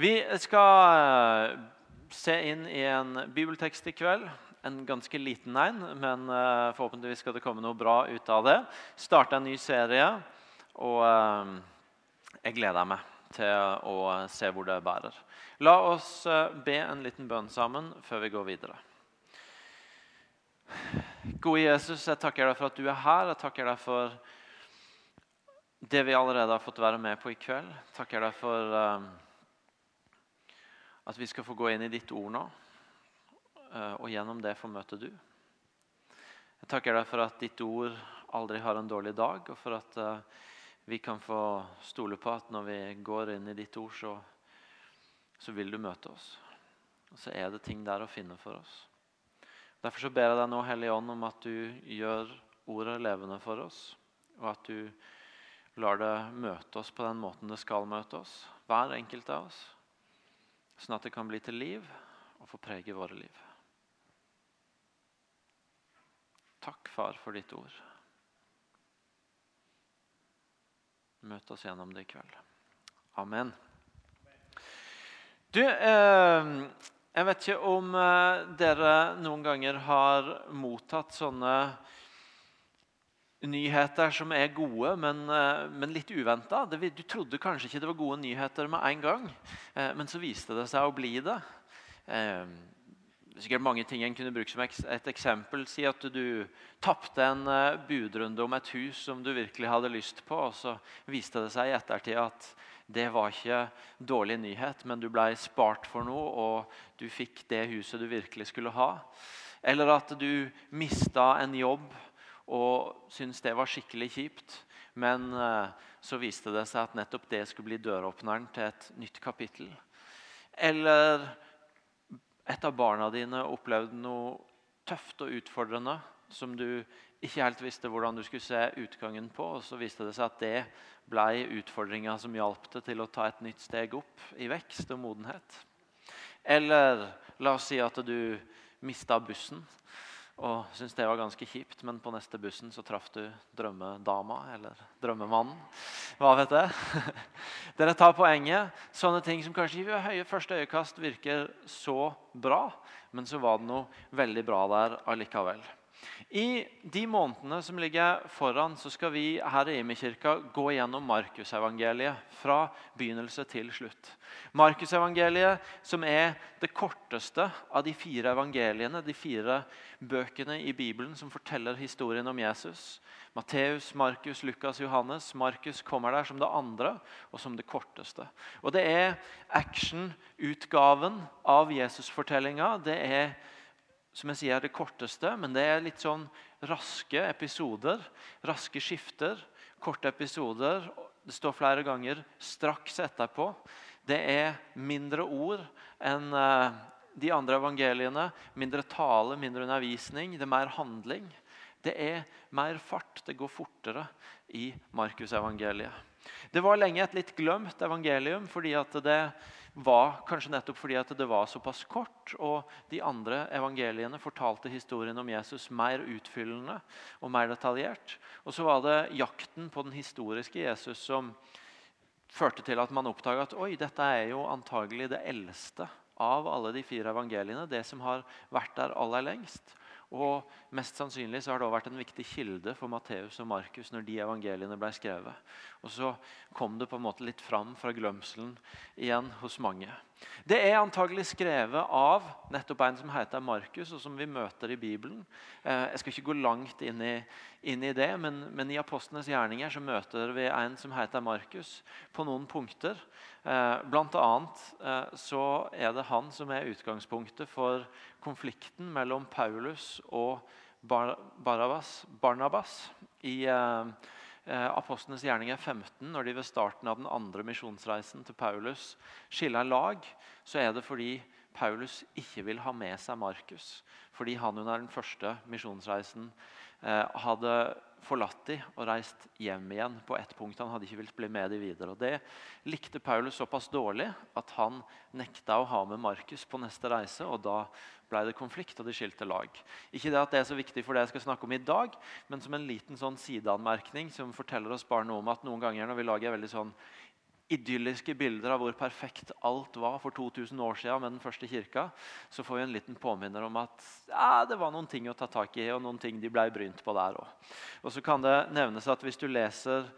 Vi skal eh, se inn i en bibeltekst i kveld. En ganske liten en, men eh, forhåpentligvis skal det komme noe bra ut av det. Starte en ny serie, og eh, jeg gleder meg til å se hvor det bærer. La oss be en liten bønn sammen før vi går videre. Gode Jesus, jeg takker deg for at du er her. Jeg takker deg for det vi allerede har fått være med på i kveld. Jeg takker deg for at vi skal få gå inn i ditt ord nå, eh, og gjennom det få møte du. Jeg takker deg for at ditt ord aldri har en dårlig dag, og for at eh, vi kan få stole på at når vi går inn i ditt ord, så, så vil du møte oss. Og så er det ting der å finne for oss. Derfor så ber jeg deg nå, Hellige Ånd, om at du gjør ordet levende for oss, og at du lar det møte oss på den måten det skal møte oss, hver enkelt av oss sånn at det kan bli til liv og få prege våre liv. Takk, Far, for ditt ord. Møt oss gjennom det i kveld. Amen. Du, eh, jeg vet ikke om eh, dere noen ganger har mottatt sånne nyheter som er gode, men, eh, men litt uventa. Du trodde kanskje ikke det var gode nyheter med en gang, eh, men så viste det seg å bli det. Eh, det er sikkert mange ting en kunne bruke som et eksempel. Si at du tapte en budrunde om et hus som du virkelig hadde lyst på, og så viste det seg i ettertid at det var ikke dårlig nyhet, men du ble spart for noe, og du fikk det huset du virkelig skulle ha. Eller at du mista en jobb og syntes det var skikkelig kjipt. Men eh, så viste det seg at nettopp det skulle bli døråpneren til et nytt kapittel. Eller et av barna dine opplevde noe tøft og utfordrende som du ikke helt visste hvordan du skulle se utgangen på. Og så viste det seg at det ble utfordringa som hjalp deg til å ta et nytt steg opp i vekst og modenhet. Eller la oss si at du mista bussen og syntes det var ganske kjipt, men på neste bussen så traff du drømmedama eller drømmemannen. Hva vet jeg? Dere tar poenget. Sånne ting som kanskje i høye første øyekast virker så bra, men så var det noe veldig bra der allikevel. I de månedene som ligger foran, så skal vi her i Imi-kirka gå gjennom Markusevangeliet fra begynnelse til slutt. Markusevangeliet, som er det korteste av de fire evangeliene, de fire bøkene i Bibelen som forteller historien om Jesus. Matteus, Markus, Lukas, Johannes. Markus kommer der som det andre og som det korteste. Og Det er actionutgaven av Jesusfortellinga. Det er som jeg sier, er det korteste, men det er litt sånn raske episoder. Raske skifter, korte episoder. Det står flere ganger 'straks etterpå'. Det er mindre ord enn eh, de andre evangeliene. Mindre tale, mindre undervisning. Det er mer handling. Det er mer fart. Det går fortere i Markusevangeliet. Det var lenge et litt glemt evangelium fordi det var kanskje nettopp fordi det var såpass kort, og de andre evangeliene fortalte historien om Jesus mer utfyllende og mer detaljert. Og så var det jakten på den historiske Jesus som førte til at man oppdaga at oi, dette er jo antagelig det eldste av alle de fire evangeliene. Det som har vært der aller lengst. Og Mest sannsynlig så har det også vært en viktig kilde for Matteus og Markus når de evangeliene ble skrevet. Og Så kom det på en måte litt fram fra glemselen igjen hos mange. Det er antagelig skrevet av nettopp en som heter Markus, og som vi møter i Bibelen. Eh, jeg skal ikke gå langt inn i, inn i det, men, men, i apostlenes gjerninger så møter vi en som heter Markus, på noen punkter. Eh, blant annet eh, så er det han som er utgangspunktet for konflikten mellom Paulus og Barnabas, Barnabas i Apostlenes gjerninger 15, når de ved starten av den andre misjonsreisen til Paulus skiller lag, så er det fordi Paulus ikke vil ha med seg Markus. Fordi han under den første misjonsreisen hadde forlatt dem og reist hjem igjen på ett punkt. Han hadde ikke villet bli med dem videre. Og Det likte Paulus såpass dårlig at han nekta å ha med Markus på neste reise. og Da ble det konflikt, og de skilte lag. Ikke det at det er så viktig for det jeg skal snakke om i dag, men som en liten sånn sideanmerkning som forteller oss bare noe om at noen ganger når vi lager veldig sånn idylliske bilder av hvor perfekt alt var for 2000 år siden med den første kirka, så får vi en liten påminner om at ja, det var noen ting å ta tak i, og noen ting de ble brynt på der òg. Og så kan det nevnes at hvis du leser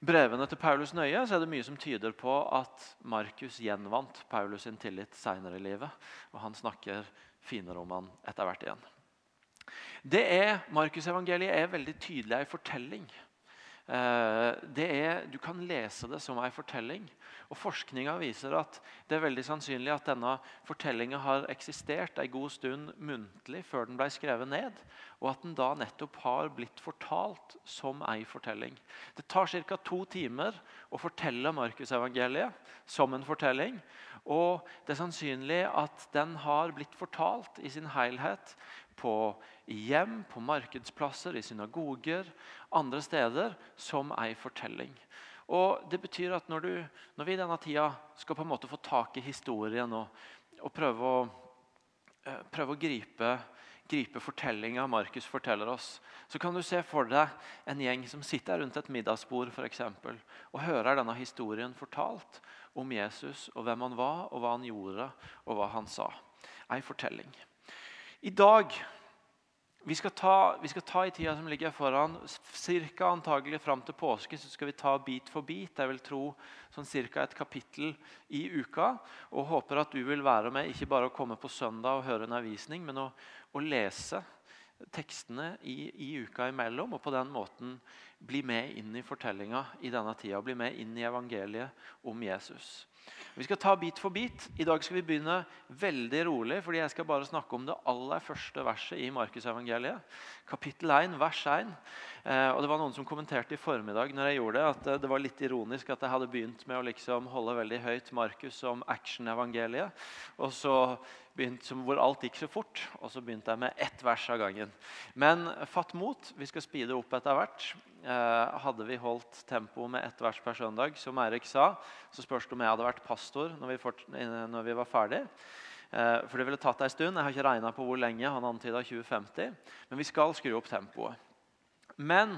brevene til Paulus nøye, så er det mye som tyder på at Markus gjenvant Paulus sin tillit seinere i livet. Og han snakker finere om han etter hvert igjen. Det er, Markusevangeliet er veldig tydelig ei fortelling. Eh, er, du kan lese det som en fortelling. og Forskninga viser at det er veldig sannsynlig at denne fortellinga har eksistert en god stund muntlig før den ble skrevet ned, og at den da nettopp har blitt fortalt som en fortelling. Det tar ca. to timer å fortelle Markusevangeliet som en fortelling. Og det er sannsynlig at den har blitt fortalt i sin helhet på hjem, på markedsplasser, i synagoger, andre steder, som ei fortelling. Og det betyr at når, du, når, vi i denne tida skal på en måte få tak i historien og, og prøve å, eh, prøve å gripe, gripe fortellinga Markus forteller oss, så kan du se for deg en gjeng som sitter rundt et middagsbord for eksempel, og hører denne historien fortalt om Jesus og hvem han var, og hva han gjorde og hva han sa. Ei fortelling. I dag vi skal, ta, vi skal ta i tida som ligger foran, cirka antagelig fram til påske så skal vi ta bit for bit. Jeg vil tro sånn cirka et kapittel i uka. Og håper at du vil være med, ikke bare å komme på søndag og høre en avvisning, men å, å lese tekstene i, i, uka imellom, og på den måten bli med inn i fortellinga i denne tida. Bli med inn i evangeliet om Jesus. Vi skal ta bit for bit. I dag skal vi begynne veldig rolig, fordi jeg skal bare snakke om det aller første verset i Markusevangeliet. Kapittel 1, vers 1. Eh, og det var Noen som kommenterte i formiddag når jeg gjorde det, at eh, det var litt ironisk at jeg hadde begynt med å liksom holde veldig høyt Markus som action-evangeliet. Og så begynt hvor alt gikk så fort, og så begynte jeg med ett vers av gangen. Men fatt mot. Vi skal speede opp etter hvert. Eh, hadde vi holdt tempoet med ett vers per søndag, som Eirik sa, så spørs det om jeg hadde vært pastor når vi, fort, når vi var ferdig. Eh, for det ville tatt ei stund. Jeg har ikke regna på hvor lenge. Han antyda 2050. Men vi skal skru opp tempoet. Men,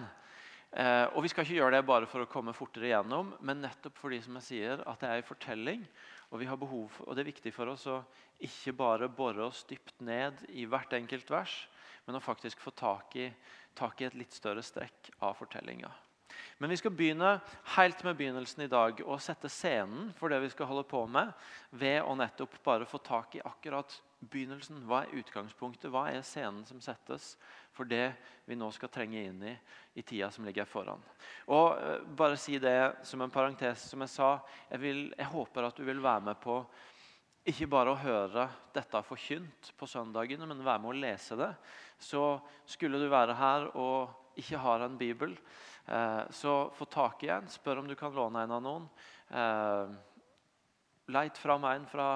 eh, og vi skal ikke gjøre det bare for å komme fortere igjennom, men nettopp fordi som jeg sier, at det er en fortelling. Og, vi har behov for, og det er viktig for oss å ikke bare bore oss dypt ned i hvert enkelt vers, men å faktisk få tak i tak i et litt større strekk av fortellinga. Men vi skal begynne helt med begynnelsen i dag og sette scenen for det vi skal holde på med, ved å nettopp bare få tak i akkurat begynnelsen. Hva er utgangspunktet? Hva er scenen som settes for det vi nå skal trenge inn i i tida som ligger foran? Og uh, bare si det som en parentes, som jeg sa. Jeg, vil, jeg håper at du vil være med på ikke bare å høre dette forkynt på søndagene, men være med å lese det. Så skulle du være her og ikke har en bibel, eh, så få tak i en. Spør om du kan låne en av noen. Eh, leit fram en fra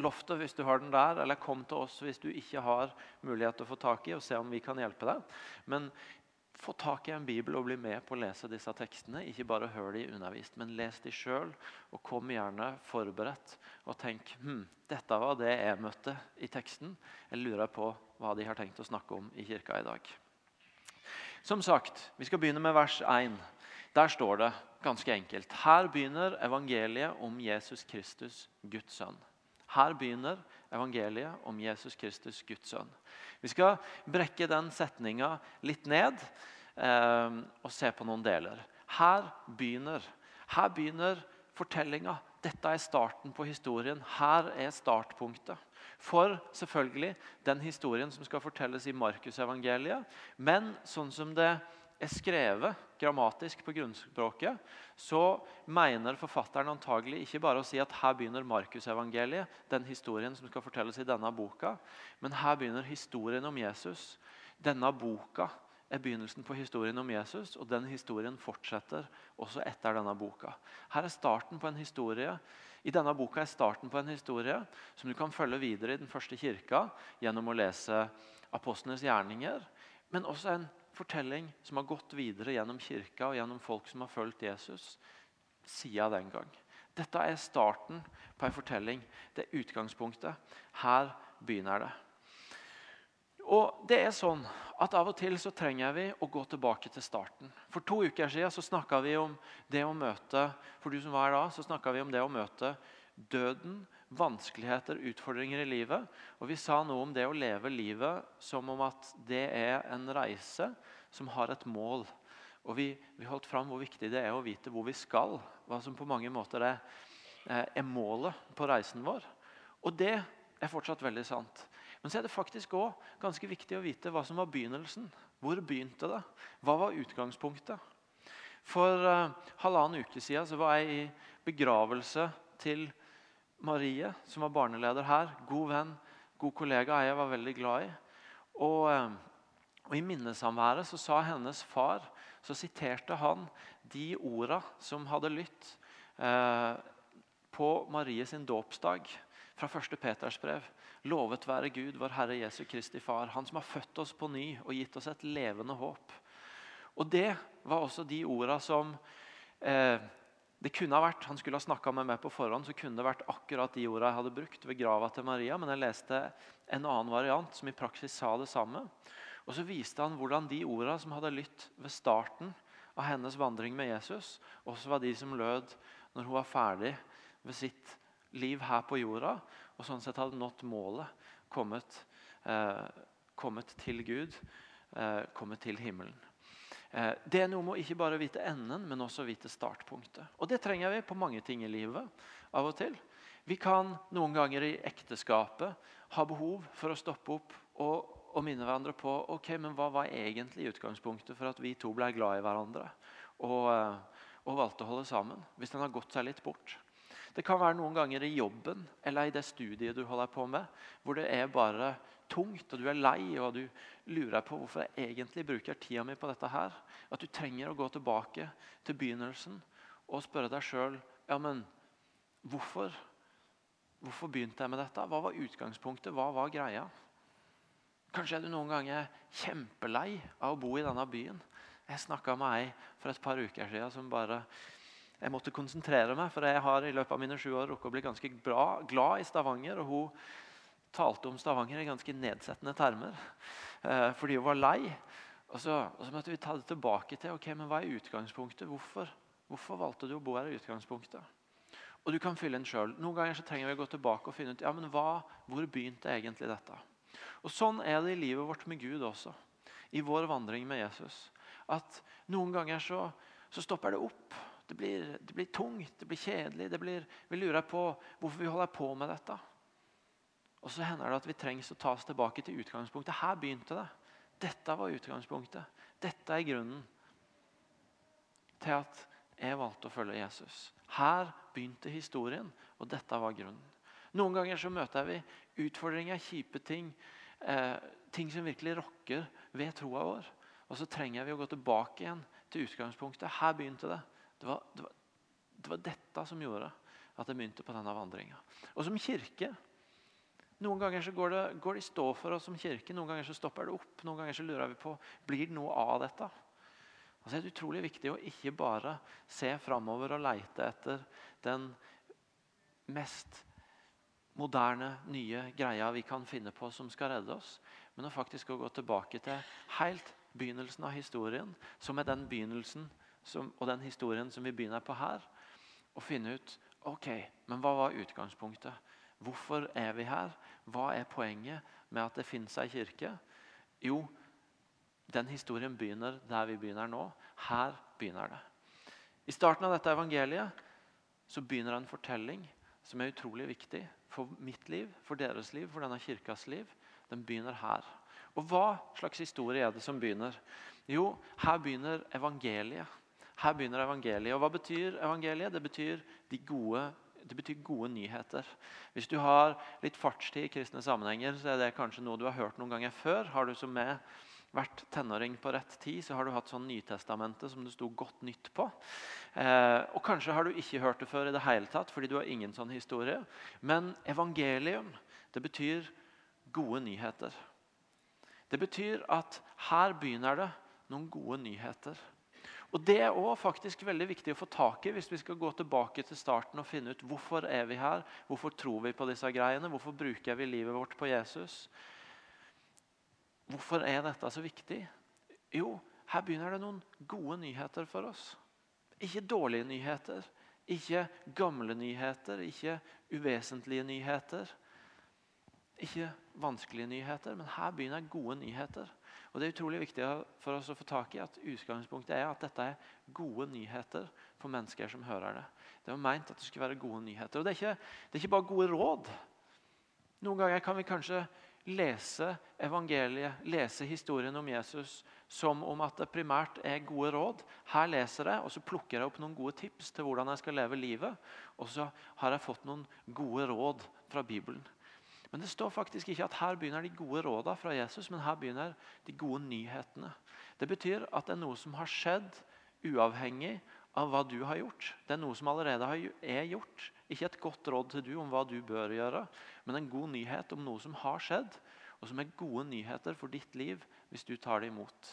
loftet hvis du har den der, eller kom til oss hvis du ikke har mulighet til å få tak i, og se om vi kan hjelpe deg. Men få tak i en bibel og bli med på å lese disse tekstene. Ikke bare hør de undervist, men les de sjøl. Og kom gjerne forberedt og tenk hm, dette var det jeg møtte i teksten. Jeg lurer på hva de har tenkt å snakke om i kirka i dag. Som sagt, Vi skal begynne med vers 1. Der står det ganske enkelt. Her begynner evangeliet om Jesus Kristus, Guds sønn. Her begynner evangeliet om Jesus Kristus, Guds sønn. Vi skal brekke den setninga litt ned eh, og se på noen deler. Her begynner, her begynner fortellinga. Dette er starten på historien. Her er startpunktet. For selvfølgelig den historien som skal fortelles i Markusevangeliet. Men sånn som det er skrevet grammatisk på grunnspråket, så mener forfatteren antagelig ikke bare å si at her begynner Markusevangeliet, den historien som skal fortelles i denne boka, men her begynner historien om Jesus. Denne boka er begynnelsen på historien om Jesus, og den historien fortsetter også etter denne boka. Her er starten på en historie. I denne boka er starten på en historie som du kan følge videre i den første kirka gjennom å lese apostlenes gjerninger, men også en fortelling som har gått videre gjennom kirka og gjennom folk som har fulgt Jesus siden den gang. Dette er starten på en fortelling. Det er utgangspunktet. Her begynner det. Og det er sånn at Av og til så trenger vi å gå tilbake til starten. For to uker siden snakka vi om det å møte for du som var her da, så vi om det å møte døden, vanskeligheter, utfordringer i livet. Og vi sa noe om det å leve livet som om at det er en reise som har et mål. Og vi, vi holdt fram hvor viktig det er å vite hvor vi skal. Hva som på mange måter er, eh, er målet på reisen vår. Og det er fortsatt veldig sant. Men så er det faktisk òg ganske viktig å vite hva som var begynnelsen. Hvor begynte det? Hva var utgangspunktet? For uh, halvannen uke siden så var jeg i begravelse til Marie, som var barneleder her. God venn, god kollega jeg var veldig glad i. Og, uh, og I minnesamværet så sa hennes far så siterte han de orda som hadde lytt uh, på Marie sin dåpsdag fra 1. Peters brev. Lovet være Gud, vår Herre Jesu Kristi Far, Han som har født oss på ny og gitt oss et levende håp. Og Det var også de orda som eh, det kunne ha vært, Han skulle ha snakka med meg på forhånd, så kunne det vært akkurat de orda jeg hadde brukt ved grava til Maria. Men jeg leste en annen variant som i praksis sa det samme. Og Så viste han hvordan de orda som hadde lytt ved starten av hennes vandring med Jesus, også var de som lød når hun var ferdig ved sitt liv her på jorda og sånn sett hadde nådd målet, kommet, eh, kommet til Gud, eh, kommet til himmelen. Eh, det er noe med å ikke bare vite enden, men også vite startpunktet. Og Det trenger vi på mange ting i livet. av og til. Vi kan noen ganger i ekteskapet ha behov for å stoppe opp og, og minne hverandre på ok, men hva var egentlig utgangspunktet for at vi to ble glad i hverandre og, eh, og valgte å holde sammen. Hvis den har gått seg litt bort. Det kan være noen ganger i jobben eller i det studiet du holder på med, hvor det er bare tungt, og du er lei og du lurer på hvorfor jeg egentlig bruker tida mi på dette. her. At du trenger å gå tilbake til begynnelsen og spørre deg sjøl ja, men hvorfor, hvorfor begynte jeg med dette. Hva var utgangspunktet? Hva var greia? Kanskje er du noen ganger kjempelei av å bo i denne byen. Jeg snakka med ei for et par uker siden som bare jeg måtte konsentrere meg, for jeg har i løpet av mine sju år rukket å bli ganske bra, glad i Stavanger. og hun talte om Stavanger i ganske nedsettende termer eh, fordi hun var lei. Og så, og så, måtte vi ta det tilbake til ok, men hva er utgangspunktet. Hvorfor, Hvorfor valgte du å bo her i utgangspunktet? Og du kan fylle inn selv. Noen ganger så trenger vi å gå tilbake og finne ut ja, men hva, hvor begynte egentlig dette. Og Sånn er det i livet vårt med Gud også. I vår vandring med Jesus. At Noen ganger så, så stopper det opp. Det blir, det blir, tungt, det blir kjedelig. Det blir, vi lurer på hvorfor vi holder på med dette. Og så hender det at vi trengs å ta oss tilbake til utgangspunktet. Her begynte det. Dette var utgangspunktet. Dette er grunnen til at jeg valgte å følge Jesus. Her begynte historien, og dette var grunnen. Noen ganger så møter vi utfordringer, kjipe ting. Eh, ting som virkelig rokker ved troa vår. Og så trenger vi å gå tilbake igjen til utgangspunktet. Her begynte det. Det var, det, var, det var, dette som gjorde at jeg begynte på denne vandringa. Og som kirke Noen ganger så går det, går det i stå for oss som kirke, noen ganger så stopper det opp. Noen ganger så lurer vi på blir det noe av dette. Og så er det utrolig viktig å ikke bare se framover og leite etter den mest moderne, nye greia vi kan finne på som skal redde oss, men å faktisk gå tilbake til helt begynnelsen av historien, som er den begynnelsen som, og den historien som vi begynner på her, og finne ut ok, men hva var utgangspunktet. Hvorfor er vi her? Hva er poenget med at det finnes ei kirke? Jo, den historien begynner der vi begynner nå. Her begynner det. I starten av dette evangeliet så begynner en fortelling som er utrolig viktig for mitt liv, for deres liv, for denne kirkas liv. Den begynner her. Og Hva slags historie er det som begynner? Jo, her begynner evangeliet. Her begynner evangeliet. Og Hva betyr evangeliet? Det betyr, de gode, det betyr gode nyheter. Hvis du har litt fartstid i kristne sammenhenger, så er det kanskje noe du har hørt noen ganger før. Har du som med vært tenåring på rett tid, så har du hatt sånn Nytestamentet som det sto godt nytt på. Eh, og Kanskje har du ikke hørt det før i det hele tatt, fordi du har ingen sånn historie. Men evangelium det betyr gode nyheter. Det betyr at her begynner det noen gode nyheter. Og Det er også faktisk veldig viktig å få tak i hvis vi skal gå tilbake til starten og finne ut hvorfor er vi her, hvorfor tror vi på disse greiene, hvorfor bruker vi livet vårt på Jesus. Hvorfor er dette så viktig? Jo, her begynner det noen gode nyheter for oss. Ikke dårlige nyheter, ikke gamle nyheter, ikke uvesentlige nyheter. Ikke vanskelige nyheter, men her begynner gode nyheter. Og Det er utrolig viktig for oss å få tak i at utgangspunktet er at dette er gode nyheter for mennesker som hører det. Det var meint at det skulle være gode nyheter. Og Det er ikke, det er ikke bare gode råd. Noen ganger kan vi kanskje lese evangeliet, lese historien om Jesus som om at det primært er gode råd. Her leser jeg, og så plukker jeg opp noen gode tips til hvordan jeg skal leve livet. Og så har jeg fått noen gode råd fra Bibelen. Men det står faktisk ikke at her begynner de gode rådene fra Jesus, men her begynner de gode nyhetene. Det betyr at det er noe som har skjedd uavhengig av hva du har gjort. Det er noe som allerede er gjort. Ikke et godt råd til du om hva du bør gjøre, men en god nyhet om noe som har skjedd, og som er gode nyheter for ditt liv hvis du tar det imot.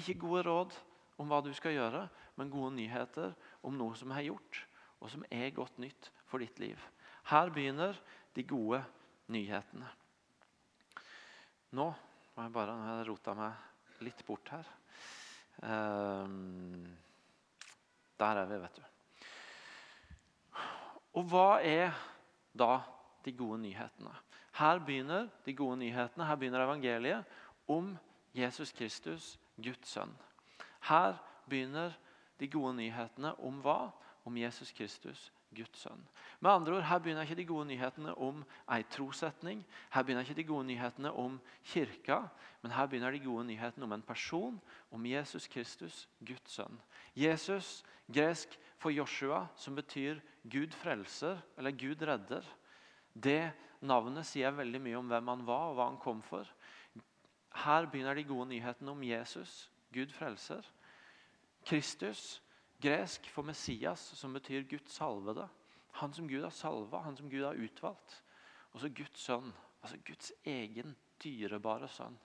Ikke gode råd om hva du skal gjøre, men gode nyheter om noe som er gjort, og som er godt nytt for ditt liv. Her begynner de gode nyhetene. Nå må jeg bare jeg rota meg litt bort her. Um, der er vi, vet du. Og hva er da de gode nyhetene? Her begynner de gode nyhetene, her begynner evangeliet om Jesus Kristus, Guds sønn. Her begynner de gode nyhetene om hva? Om Jesus Kristus, Guds sønn. Med andre ord, Her begynner ikke de gode nyhetene om ei trosetning. Her begynner ikke de gode nyhetene om kirka, men her begynner de gode nyhetene om en person, om Jesus Kristus, Guds sønn. Jesus, gresk for Joshua, som betyr Gud frelser, eller Gud redder. Det navnet sier veldig mye om hvem han var og hva han kom for. Her begynner de gode nyhetene om Jesus, Gud frelser. Kristus, Gresk for Messias, som betyr Guds salvede. Han som Gud har salva, han som Gud har utvalgt. Og så Guds sønn, altså Guds egen dyrebare sønn.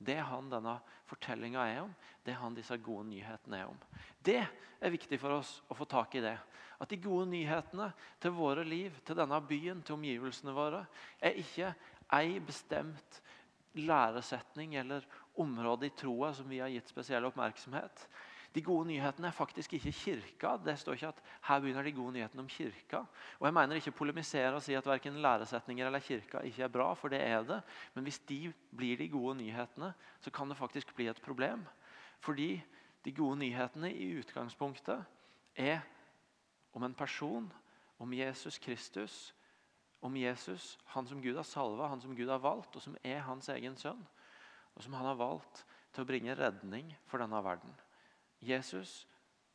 Det er han denne fortellinga er om, det er han disse gode nyhetene er om. Det er viktig for oss å få tak i det. At de gode nyhetene til våre liv, til denne byen, til omgivelsene våre, er ikke ei bestemt læresetning eller område i troa som vi har gitt spesiell oppmerksomhet. De gode nyhetene er faktisk ikke kirka. Det står ikke at her begynner de gode nyhetene om kirka. Og Jeg mener ikke polemisere og si at verken læresetninger eller kirka ikke er bra, for det er det. Men hvis de blir de gode nyhetene, så kan det faktisk bli et problem. Fordi de gode nyhetene i utgangspunktet er om en person, om Jesus Kristus, om Jesus, han som Gud har salva, han som Gud har valgt, og som er hans egen sønn. Og som han har valgt til å bringe redning for denne verden. Jesus,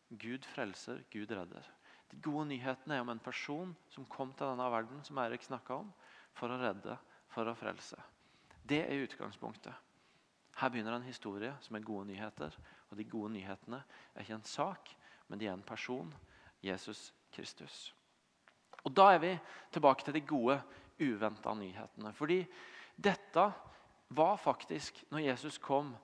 Gud frelser, Gud redder. De gode nyhetene er om en person som kom til denne verden, som Erik snakka om, for å redde, for å frelse. Det er utgangspunktet. Her begynner en historie som er gode nyheter. Og de gode nyhetene er ikke en sak, men de er en person. Jesus Kristus. Og Da er vi tilbake til de gode, uventa nyhetene. Fordi dette var faktisk, når Jesus kom,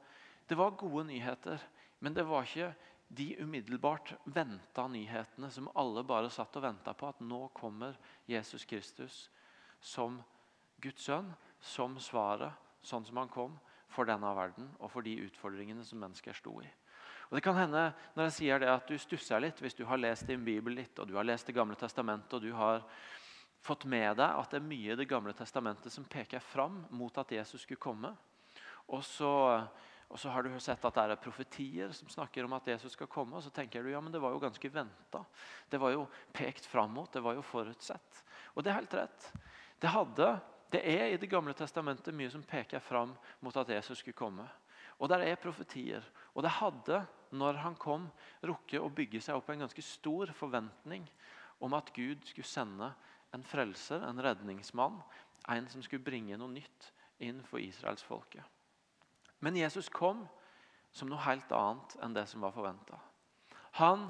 det var gode nyheter. Men det var ikke de umiddelbart venta nyhetene som alle bare satt og venta på. At nå kommer Jesus Kristus som Guds sønn, som svaret, sånn som han kom for denne verden og for de utfordringene som mennesker sto i. Og det kan hende når jeg sier det at du stusser litt hvis du har lest din bibel litt, og du har lest Det gamle testamentet og du har fått med deg at det er mye i Det gamle testamentet som peker fram mot at Jesus skulle komme. Og så og så har du sett at det er profetier som snakker om at Jesus skal komme. Og så tenker du ja, men det var jo ganske venta. Det var jo pekt fram mot, det var jo forutsett. Og det er helt rett. Det, hadde, det er i Det gamle testamentet mye som peker fram mot at Jesus skulle komme. Og der er profetier. Og det hadde, når han kom, rukket å bygge seg opp en ganske stor forventning om at Gud skulle sende en frelser, en redningsmann, en som skulle bringe noe nytt inn for israelsfolket. Men Jesus kom som noe helt annet enn det som var forventa. Han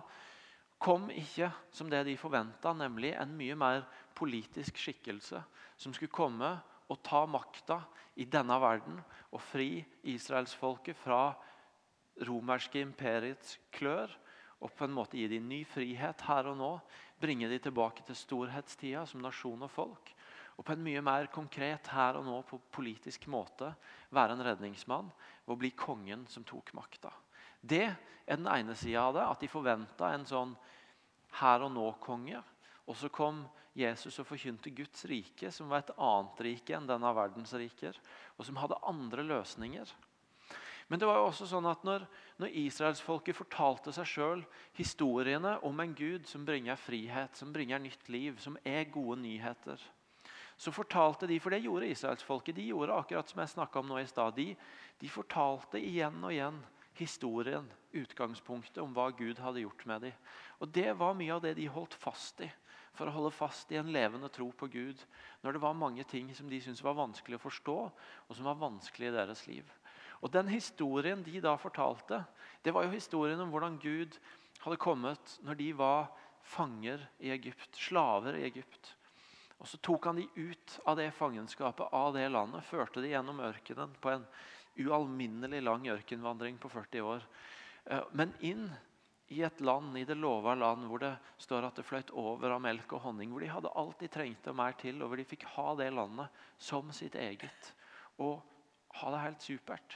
kom ikke som det de forventa, nemlig en mye mer politisk skikkelse som skulle komme og ta makta i denne verden og fri israelsfolket fra romerske imperiets klør og på en måte gi dem ny frihet her og nå. Bringe dem tilbake til storhetstida som nasjon og folk. Og på en mye mer konkret her og nå på politisk måte være en redningsmann og bli kongen som tok makta. Det er den ene sida av det, at de forventa en sånn her og nå-konge. Og så kom Jesus og forkynte Guds rike, som var et annet rike enn denne verdens riker, og som hadde andre løsninger. Men det var jo også sånn at når, når israelsfolket fortalte seg sjøl historiene om en Gud som bringer frihet, som bringer nytt liv, som er gode nyheter, så fortalte de, for det gjorde israelsfolket, de gjorde akkurat som jeg snakka om nå i stad. De, de, fortalte igjen og igjen historien, utgangspunktet om hva Gud hadde gjort med dem. Og Det var mye av det de holdt fast i for å holde fast i en levende tro på Gud når det var mange ting som de syntes var vanskelig å forstå, og som var vanskelig i deres liv. Og Den historien de da fortalte, det var jo historien om hvordan Gud hadde kommet når de var fanger i Egypt, slaver i Egypt. Og Så tok han de ut av det fangenskapet, av det landet, førte de gjennom ørkenen på en ualminnelig lang ørkenvandring på 40 år. Eh, men inn i et land, i det lova land, hvor det står at det fløyt over av melk og honning. Hvor de hadde alt de trengte og mer til, og hvor de fikk ha det landet som sitt eget. Og ha det helt supert.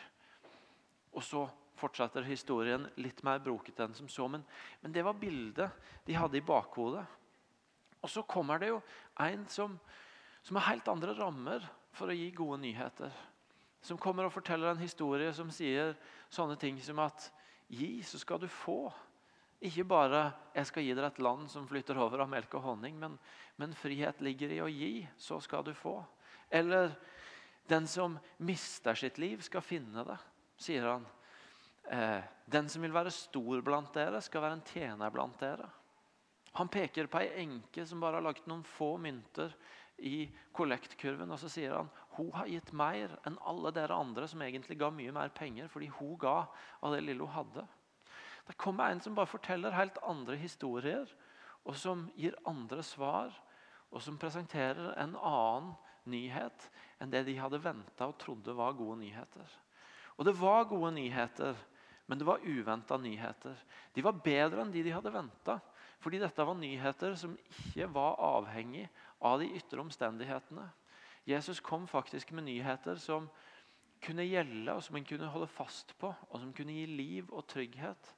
Og så fortsetter historien litt mer brokete enn som så. Men, men, det var bildet de hadde i bakhodet. Og så kommer det jo en som, som har helt andre rammer for å gi gode nyheter. Som kommer og forteller en historie som sier sånne ting som at gi, så skal du få. Ikke bare 'jeg skal gi dere et land som flytter over av melk og honning', men, men frihet ligger i å gi, så skal du få. Eller 'den som mister sitt liv, skal finne det' sier han. Eh, den som vil være stor blant dere, skal være en tjener blant dere. Han peker på ei enke som bare har lagt noen få mynter i kollektkurven. Og så sier han hun har gitt mer enn alle dere andre som egentlig ga mye mer penger, fordi hun ga av det lille hun hadde. Det kommer en som bare forteller helt andre historier, og som gir andre svar, og som presenterer en annen nyhet enn det de hadde venta og trodde var gode nyheter. Og det var gode nyheter, men det var uventa nyheter. De var bedre enn de de hadde venta. Fordi dette var nyheter som ikke var avhengig av de ytre omstendighetene. Jesus kom faktisk med nyheter som kunne gjelde, og som en kunne holde fast på, og som kunne gi liv og trygghet.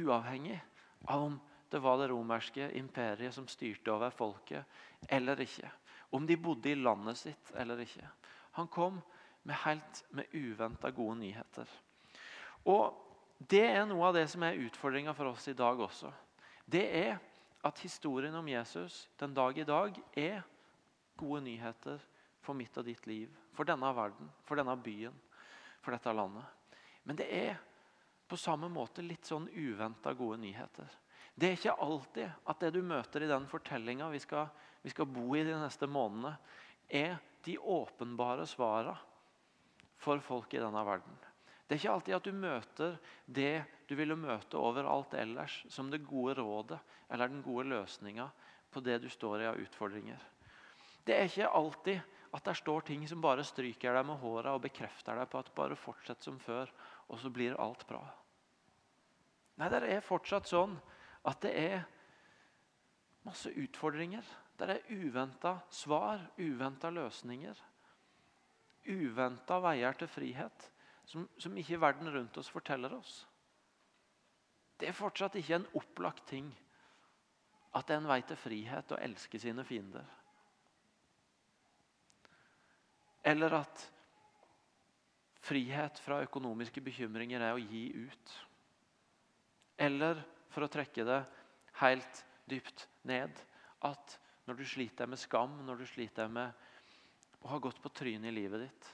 Uavhengig av om det var det romerske imperiet som styrte over folket, eller ikke. Om de bodde i landet sitt eller ikke. Han kom med helt med uventa gode nyheter. Og Det er noe av det som er utfordringa for oss i dag også. Det er at historien om Jesus den dag i dag er gode nyheter for mitt og ditt liv. For denne verden, for denne byen, for dette landet. Men det er på samme måte litt sånn uventa gode nyheter. Det er ikke alltid at det du møter i den fortellinga vi, vi, skal bo i de neste månedene, er de åpenbare svara for folk i denne verden. Det er ikke alltid at du møter det du ville møte overalt ellers, som det gode rådet eller den gode løsninga på det du står i av utfordringer. Det er ikke alltid at det står ting som bare stryker deg med håret og bekrefter deg på at bare fortsett som før, og så blir alt bra. Nei, det er fortsatt sånn at det er masse utfordringer. Det er uventa svar, uventa løsninger uventa veier til frihet som, som, ikke verden rundt oss forteller oss. Det er fortsatt ikke en opplagt ting at det er en vei til frihet å elske sine fiender. Eller at frihet fra økonomiske bekymringer er å gi ut. Eller, for å trekke det helt dypt ned, at når du sliter med skam, når du sliter med å ha gått på trynet i livet ditt,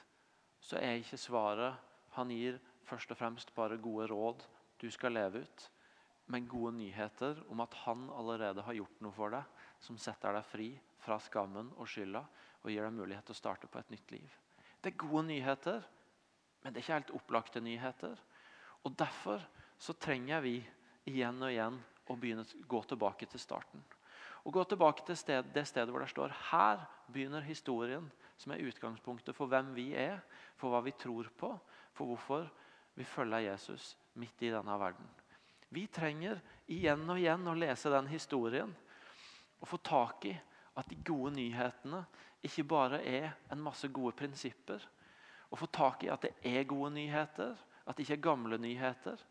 så er ikke svaret han gir først og fremst bare gode råd du skal leve ut, men gode nyheter om at han allerede har gjort noe for deg som setter deg fri fra skammen og skylda og gir deg mulighet til å starte på et nytt liv. Det er gode nyheter, men det er ikke helt opplagte nyheter. Og Derfor så trenger vi igjen og igjen å begynne å gå tilbake til starten. Og gå tilbake til sted, det stedet hvor det står her begynner historien som er utgangspunktet for hvem vi er, for hva vi tror på, for hvorfor vi følger Jesus midt i denne verden. Vi trenger igjen og igjen å lese den historien og få tak i at de gode nyhetene ikke bare er en masse gode prinsipper. Å få tak i at det er gode nyheter, at det ikke er gamle nyheter,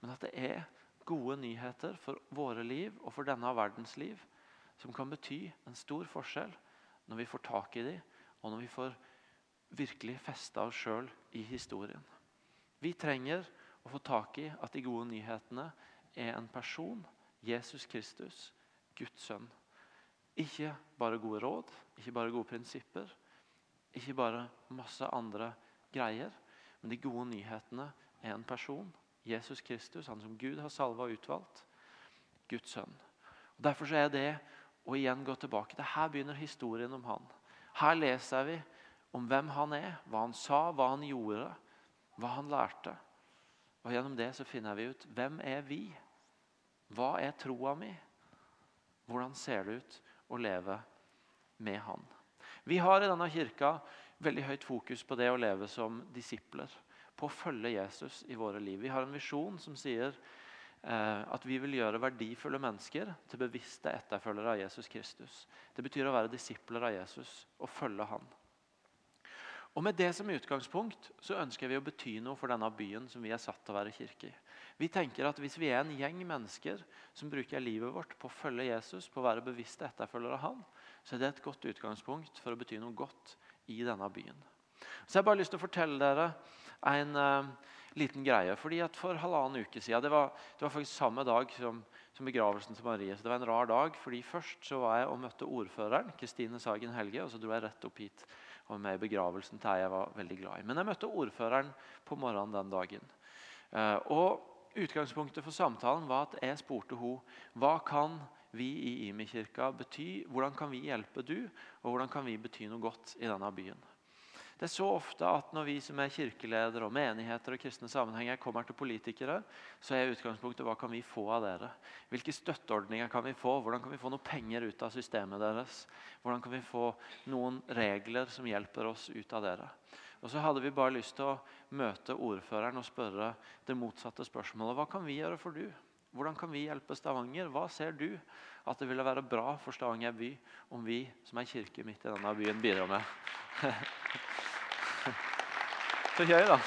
men at det er gode nyheter for våre liv og for denne verdens liv, som kan bety en stor forskjell når vi får tak i dem, og når vi får virkelig festa oss sjøl i historien. Vi trenger å få tak i at de gode nyhetene er en person, Jesus Kristus, Guds sønn. Ikke bare gode råd, ikke bare gode prinsipper, ikke bare masse andre greier. Men de gode nyhetene er en person, Jesus Kristus, han som Gud har salva og utvalgt. Guds sønn. Og Derfor er det å igjen gå tilbake til Her begynner historien om han. Her leser vi om hvem han er, hva han sa, hva han gjorde, hva han lærte. Og Gjennom det så finner vi ut hvem er vi Hva er troa mi? Hvordan ser det ut å leve med Han? Vi har i denne kirka veldig høyt fokus på det å leve som disipler. På å følge Jesus i våre liv. Vi har en visjon som sier at vi vil gjøre verdifulle mennesker til bevisste etterfølgere av Jesus Kristus. Det betyr å være disipler av Jesus og følge Han. Og Med det som utgangspunkt så ønsker vi å bety noe for denne byen som vi er satt til å være kirke i. Vi tenker at Hvis vi er en gjeng mennesker som bruker livet vårt på å følge Jesus, på å være bevisste etterfølgere av han, så er det et godt utgangspunkt for å bety noe godt i denne byen. Så Jeg har bare lyst til å fortelle dere en uh, liten greie. fordi at For halvannen uke siden, det var, det var faktisk samme dag som, som, begravelsen til Marie. så Det var en rar dag. fordi Først så var jeg og møtte ordføreren, Kristine Sagen Helge. og Så dro jeg rett opp hit og med i begravelsen til ei jeg var veldig glad i. Men jeg møtte ordføreren på morgenen den dagen. Uh, og Utgangspunktet for samtalen var at jeg spurte henne hva kan vi i Imi-kirka bety, hvordan kan vi hjelpe du, og hvordan kan vi bety noe godt i denne byen. Det er så ofte at Når vi som er kirkeledere og menigheter og kristne sammenhenger kommer til politikere, så er utgangspunktet hva kan vi få av dere? Hvilke støtteordninger kan vi få? Hvordan kan vi få noe penger ut av systemet deres? Hvordan kan vi få noen regler som hjelper oss ut av dere? Og så hadde vi bare lyst til å møte ordføreren og spørre det motsatte spørsmålet. Hva kan vi gjøre for du? Hvordan kan vi hjelpe Stavanger? Hva ser du at det ville være bra for Stavanger by om vi som er kirke midt i denne byen, bidrar med? Så gøy, da.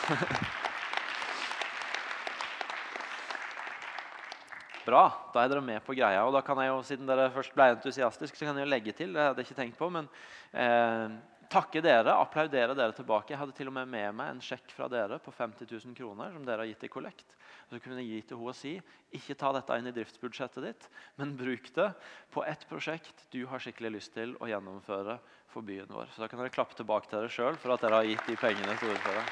Bra, da er dere med på greia. og da kan jeg jo, Siden dere først ble entusiastiske, så kan jeg jo legge til. Det hadde jeg ikke tenkt på, men eh, takke dere, applaudere dere tilbake. Jeg hadde til og med med meg en sjekk fra dere på 50 000 kroner som dere har gitt i kollekt. Så kunne jeg gi til henne og si ikke ta dette inn i driftsbudsjettet ditt, men bruk det på ett prosjekt du har skikkelig lyst til å gjennomføre for byen vår. Så da kan dere klappe tilbake til dere sjøl for at dere har gitt de pengene til ordføreren.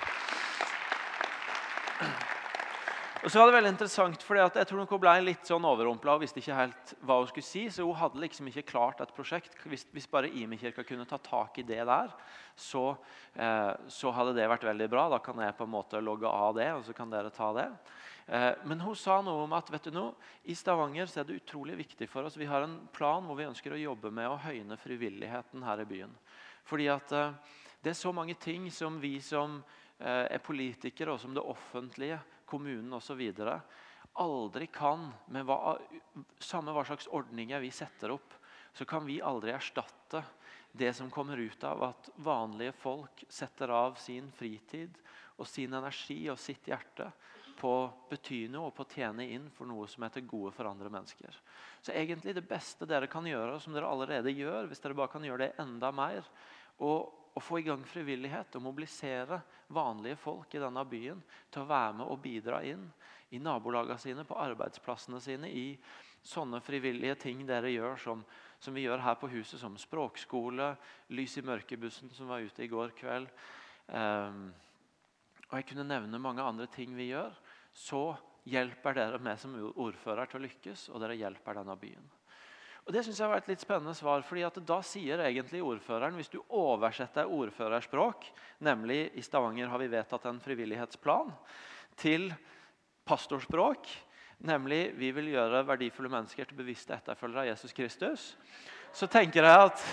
Og så var det veldig interessant, fordi Jeg tror hun ble litt sånn overrumpla og visste ikke helt hva hun skulle si. Så hun hadde liksom ikke klart et prosjekt. Hvis, hvis bare Imi-kirka kunne ta tak i det der, så, eh, så, hadde det vært veldig bra. Da kan jeg på en måte logge av det, og så kan dere ta det. Eh, men hun sa noe om at vet du noe, i Stavanger så er det utrolig viktig for oss. Vi har en plan hvor vi ønsker å jobbe med å høyne frivilligheten her i byen. Fordi at eh, det er så mange ting som vi som eh, er politikere, som det offentlige kommunen osv. aldri kan, med hva, samme hva slags ordninger vi setter opp, så kan vi aldri erstatte det som kommer ut av at vanlige folk setter av sin fritid og sin energi og sitt hjerte på å bety noe og på å tjene inn for noe som heter gode for andre mennesker. Så egentlig det beste dere kan gjøre, som dere allerede gjør, hvis dere bare kan gjøre det enda mer, og å få i gang frivillighet og mobilisere vanlige folk i denne byen til å være med og bidra inn i nabolagene sine, på arbeidsplassene sine, i sånne frivillige ting dere gjør, som, som vi gjør her på huset, som språkskole, Lys i mørkebussen, som var ute i går kveld. Um, og jeg kunne nevne mange andre ting vi gjør. Så hjelper dere meg som ordfører til å lykkes, og dere hjelper denne byen. Og Det synes jeg var et litt spennende svar. fordi at Da sier egentlig ordføreren, hvis du oversetter ordførerspråk, nemlig i Stavanger har vi vedtatt en frivillighetsplan, til pastorspråk, nemlig vi vil gjøre verdifulle mennesker til bevisste etterfølgere av Jesus Kristus, så tenker jeg at,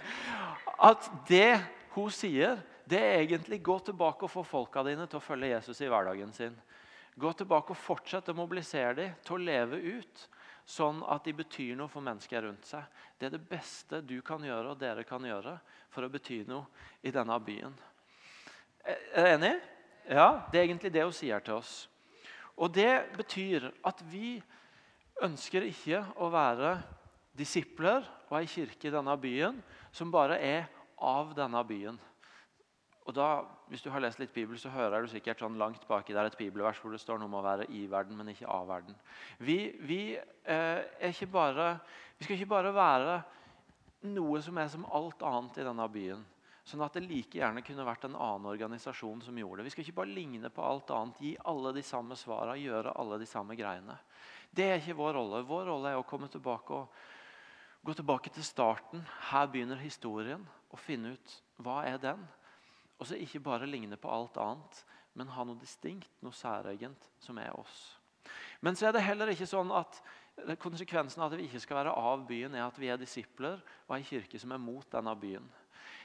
at det hun sier, det er egentlig gå tilbake og få folka dine til å følge Jesus i hverdagen sin. Gå tilbake og fortsette å mobilisere dem til å leve ut sånn at de betyr noe for mennesker rundt seg. Det er det beste du kan gjøre, og dere kan gjøre for å bety noe i denne byen. Er dere enig? Ja, Det er egentlig det hun sier til oss. Og Det betyr at vi ønsker ikke å være disipler og ei kirke i denne byen som bare er av denne byen. Og da, Hvis du har lest litt Bibel, så hører du sikkert sånn langt baki der et bibelvers hvor det står noe om å være i verden, men ikke av verden. Vi, vi, eh, ikke bare, vi skal ikke bare være noe som er som alt annet i denne byen. Sånn at det like gjerne kunne vært en annen organisasjon som gjorde det. Vi skal ikke bare ligne på alt annet, gi alle de samme svarene, gjøre alle de samme greiene. Det er ikke vår rolle. Vår rolle er å komme tilbake og gå tilbake til starten. Her begynner historien. Og finne ut hva er den og så ikke bare ligne på alt annet, men ha noe distinkt, noe særegent, som er oss. Men så er det heller ikke sånn at konsekvensen av at vi ikke skal være av byen, er at vi er disipler og ei kirke som er mot denne byen.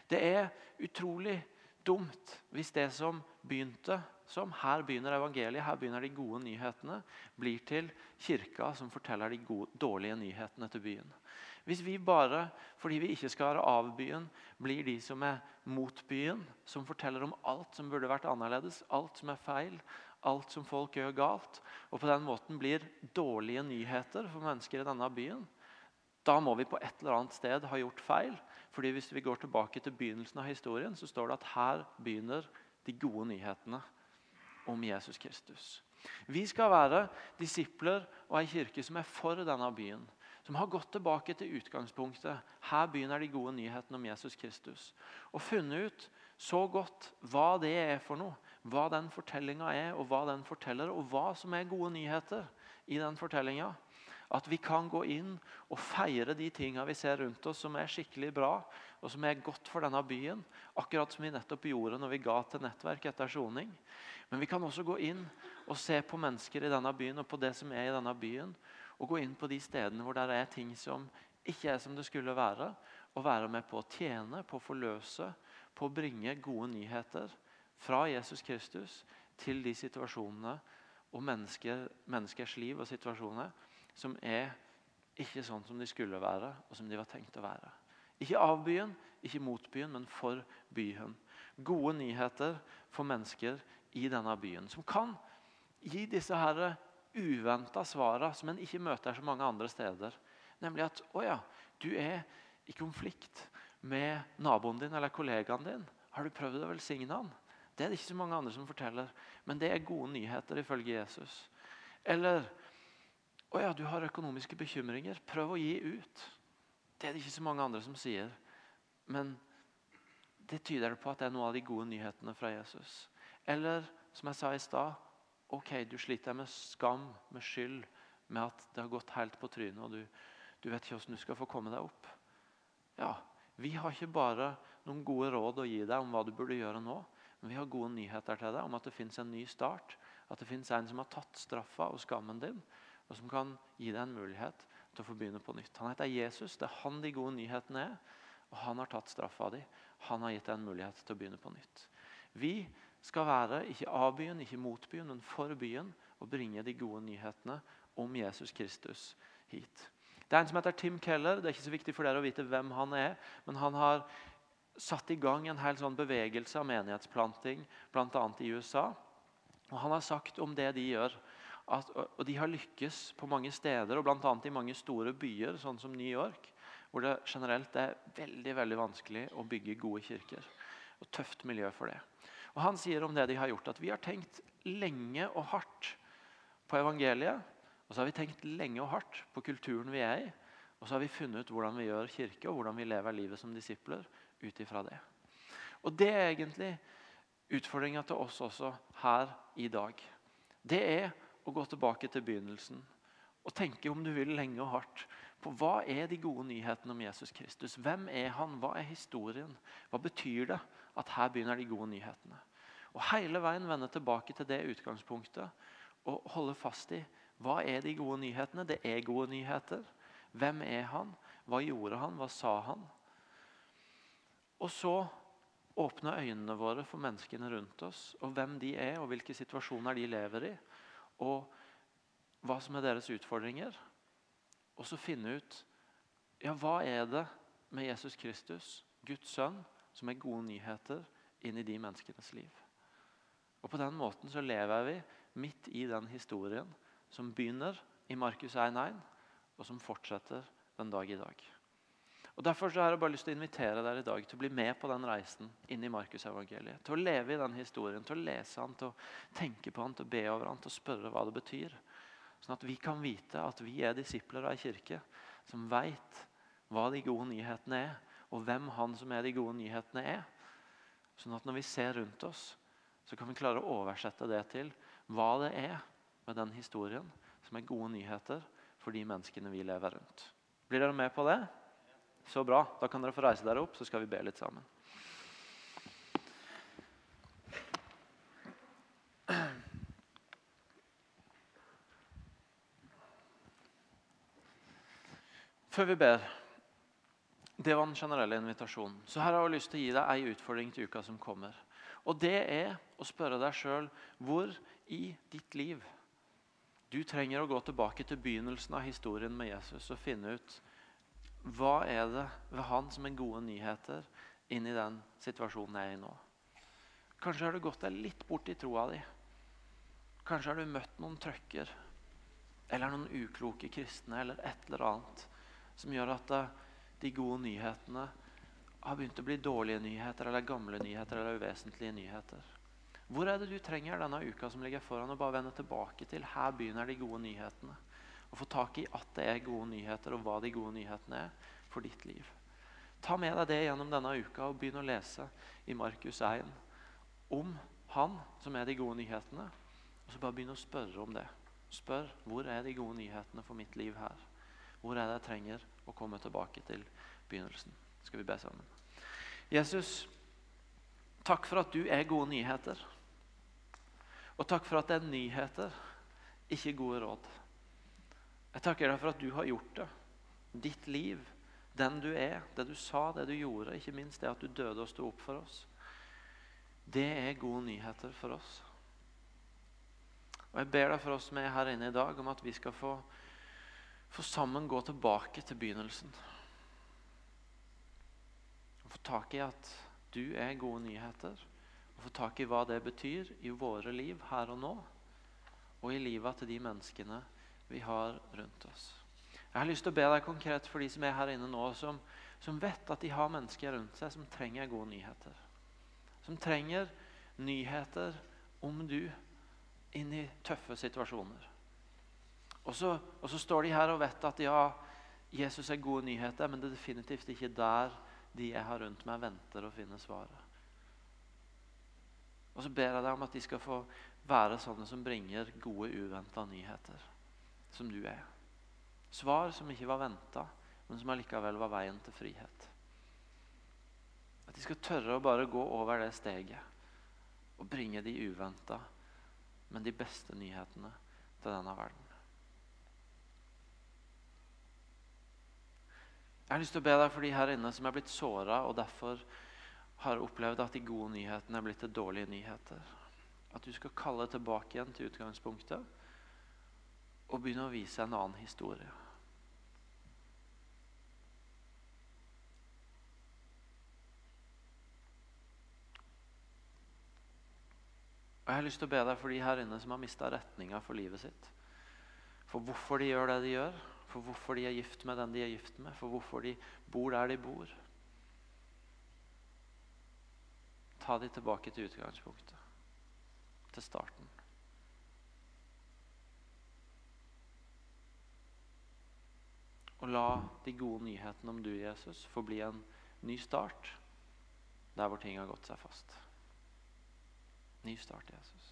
Det er utrolig dumt hvis det som begynte som her begynner evangeliet, her begynner de gode nyhetene, blir til kirka som forteller de gode, dårlige nyhetene til byen. Hvis vi bare, fordi vi ikke skal være av byen, blir de som er mot byen, som forteller om alt som burde vært annerledes, alt som er feil, alt som folk gjør galt, og på den måten blir dårlige nyheter for mennesker i denne byen, da må vi på et eller annet sted ha gjort feil. Fordi Hvis vi går tilbake til begynnelsen av historien, så står det at her begynner de gode nyhetene om Jesus Kristus. Vi skal være disipler og ei kirke som er for denne byen som har gått tilbake til utgangspunktet. Her begynner de gode nyhetene om Jesus Kristus. Og funnet ut så godt hva det er for noe, hva den fortellinga er, og hva den forteller, og hva som er gode nyheter i den fortellinga. At vi kan gå inn og feire de tinga vi ser rundt oss som er skikkelig bra, og som er godt for denne byen. Akkurat som vi nettopp gjorde når vi ga til nettverk etter soning. Men vi kan også gå inn og se på mennesker i denne byen og på det som er i denne byen, og gå inn på de stedene hvor det er ting som ikke er som det skulle være. Og være med på å tjene, på å forløse, på å bringe gode nyheter fra Jesus Kristus til de situasjonene og mennesker, menneskers liv og situasjoner som er ikke sånn som de skulle være, og som de var tenkt å være. Ikke av byen, ikke mot byen, men for byen. Gode nyheter for mennesker i denne byen, som kan gi disse herre uventa svara som en ikke møter så mange andre steder. Nemlig at å ja, du er i konflikt med naboen din eller kollegaen din. Har du prøvd å velsigne han? Det er det ikke så mange andre som forteller, men det er gode nyheter ifølge Jesus. Eller å ja, du har økonomiske bekymringer. Prøv å gi ut. Det er det ikke så mange andre som sier. Men det tyder på at det er noen av de gode nyhetene fra Jesus. Eller som jeg sa i stad, Ok, du sliter med skam, med skyld, med at det har gått helt på trynet, og du, du vet ikke hvordan du skal få komme deg opp. Ja, Vi har ikke bare noen gode råd å gi deg om hva du burde gjøre nå, men vi har gode nyheter til deg om at det fins en ny start. At det fins en som har tatt straffa og skammen din, og som kan gi deg en mulighet til å få begynne på nytt. Han heter Jesus. Det er han de gode nyhetene er. Og han har tatt straffa di. Han har gitt deg en mulighet til å begynne på nytt. Vi skal være ikke av byen, ikke mot byen, men for byen og bringe de gode nyhetene om Jesus Kristus hit. Det er en som heter Tim Keller. Det er ikke så viktig for dere å vite hvem han er. Men han har satt i gang en hel sånn bevegelse av menighetsplanting, bl.a. i USA. Og Han har sagt om det de gjør, at, og de har lykkes på mange steder, og bl.a. i mange store byer, sånn som New York, hvor det generelt er veldig veldig vanskelig å bygge gode kirker. Og tøft miljø for det. Og Han sier om det de har gjort, at vi har tenkt lenge og hardt på evangeliet. Og så har vi tenkt lenge og hardt på kulturen vi er i. Og så har vi funnet ut hvordan vi gjør kirke og hvordan vi lever livet som disipler ut det. Og Det er egentlig utfordringa til oss også her i dag. Det er å gå tilbake til begynnelsen og tenke om du vil lenge og hardt på hva er de gode nyhetene om Jesus Kristus. Hvem er han? Hva er historien? Hva betyr det at her begynner de gode nyhetene? Og Hele veien vende tilbake til det utgangspunktet og holde fast i hva er de gode nyhetene. Det er gode nyheter. Hvem er han? Hva gjorde han? Hva sa han? Og så åpne øynene våre for menneskene rundt oss, og hvem de er, og hvilke situasjoner de lever i. Og hva som er deres utfordringer. Og så finne ut ja, hva er det med Jesus Kristus, Guds sønn, som er gode nyheter inn i de menneskenes liv. Og På den måten så lever vi midt i den historien som begynner i Markus 1,1, og som fortsetter den dag i dag. Og Derfor så har jeg bare lyst til å invitere dere i dag til å bli med på den reisen inn i Markusevangeliet. Til å leve i den historien, til å lese han, til å tenke på han, til å be over han, til å spørre hva det betyr. Sånn at vi kan vite at vi er disipler av ei kirke som veit hva de gode nyhetene er, og hvem han som er de gode nyhetene, er. Sånn at når vi ser rundt oss, så kan vi klare å oversette det til hva det er med den historien som er gode nyheter for de menneskene vi lever rundt. Blir dere med på det? Så bra. Da kan dere få reise dere opp, så skal vi be litt sammen. Før vi ber Det var den generelle invitasjonen. Så her har jeg lyst til å gi deg ei utfordring til uka som kommer. Og det er å spørre deg sjøl hvor i ditt liv du trenger å gå tilbake til begynnelsen av historien med Jesus og finne ut hva er det ved han som er gode nyheter inn i den situasjonen jeg er i nå? Kanskje har du gått deg litt bort i troa di. Kanskje har du møtt noen trøkker eller noen ukloke kristne eller et eller annet som gjør at eh, de gode nyhetene har begynt å bli dårlige nyheter eller gamle nyheter eller uvesentlige nyheter. Hvor er det du trenger denne uka som ligger foran, å bare vende tilbake til? Her begynner de gode nyhetene og få tak i at det er gode nyheter, og hva de gode nyhetene er for ditt liv. Ta med deg det gjennom denne uka og begynn å lese i Markus 1 om han som er de gode nyhetene. Og så bare begynn å spørre om det. Spør hvor er de gode nyhetene for mitt liv her. Hvor er det jeg trenger å komme tilbake til begynnelsen? Skal vi be sammen. Jesus, takk for at du er gode nyheter. Og takk for at det er nyheter, ikke gode råd. Jeg takker deg for at du har gjort det. Ditt liv, den du er, det du sa, det du gjorde, ikke minst det at du døde og sto opp for oss. Det er gode nyheter for oss. Og Jeg ber deg for oss som er her inne i dag, om at vi skal få, få sammen gå tilbake til begynnelsen. Og Få tak i at du er gode nyheter. Og få tak i hva det betyr i våre liv her og nå, og i livet til de menneskene vi har rundt oss. Jeg har lyst til å be deg konkret for de som er her inne nå, som, som vet at de har mennesker rundt seg som trenger gode nyheter. Som trenger nyheter om du inn i tøffe situasjoner. Og så, og så, står de her og vet at ja, Jesus er gode nyheter, men det er definitivt ikke der de jeg har rundt meg, venter å finne svaret. Og så ber jeg deg om at de skal få være sånne som bringer gode, uventa nyheter som du er. Svar som ikke var venta, men som allikevel var veien til frihet. At de skal tørre å bare gå over det steget og bringe de uventa, men de beste nyhetene til denne verden. Jeg har lyst til å be deg for de her inne som er blitt såra og derfor har opplevd at de gode nyhetene er blitt til dårlige nyheter. At du skal kalle tilbake igjen til utgangspunktet og begynne å vise en annen historie. Og Jeg har lyst til å be deg for de her inne som har mista retninga for livet sitt. For hvorfor de gjør det de gjør, for hvorfor de er gift med den de er gift med, for hvorfor de bor der de bor. Ta de tilbake til utgangspunktet, til starten. Og la de gode nyhetene om du, Jesus, få bli en ny start der hvor ting har gått seg fast. Ny start, Jesus.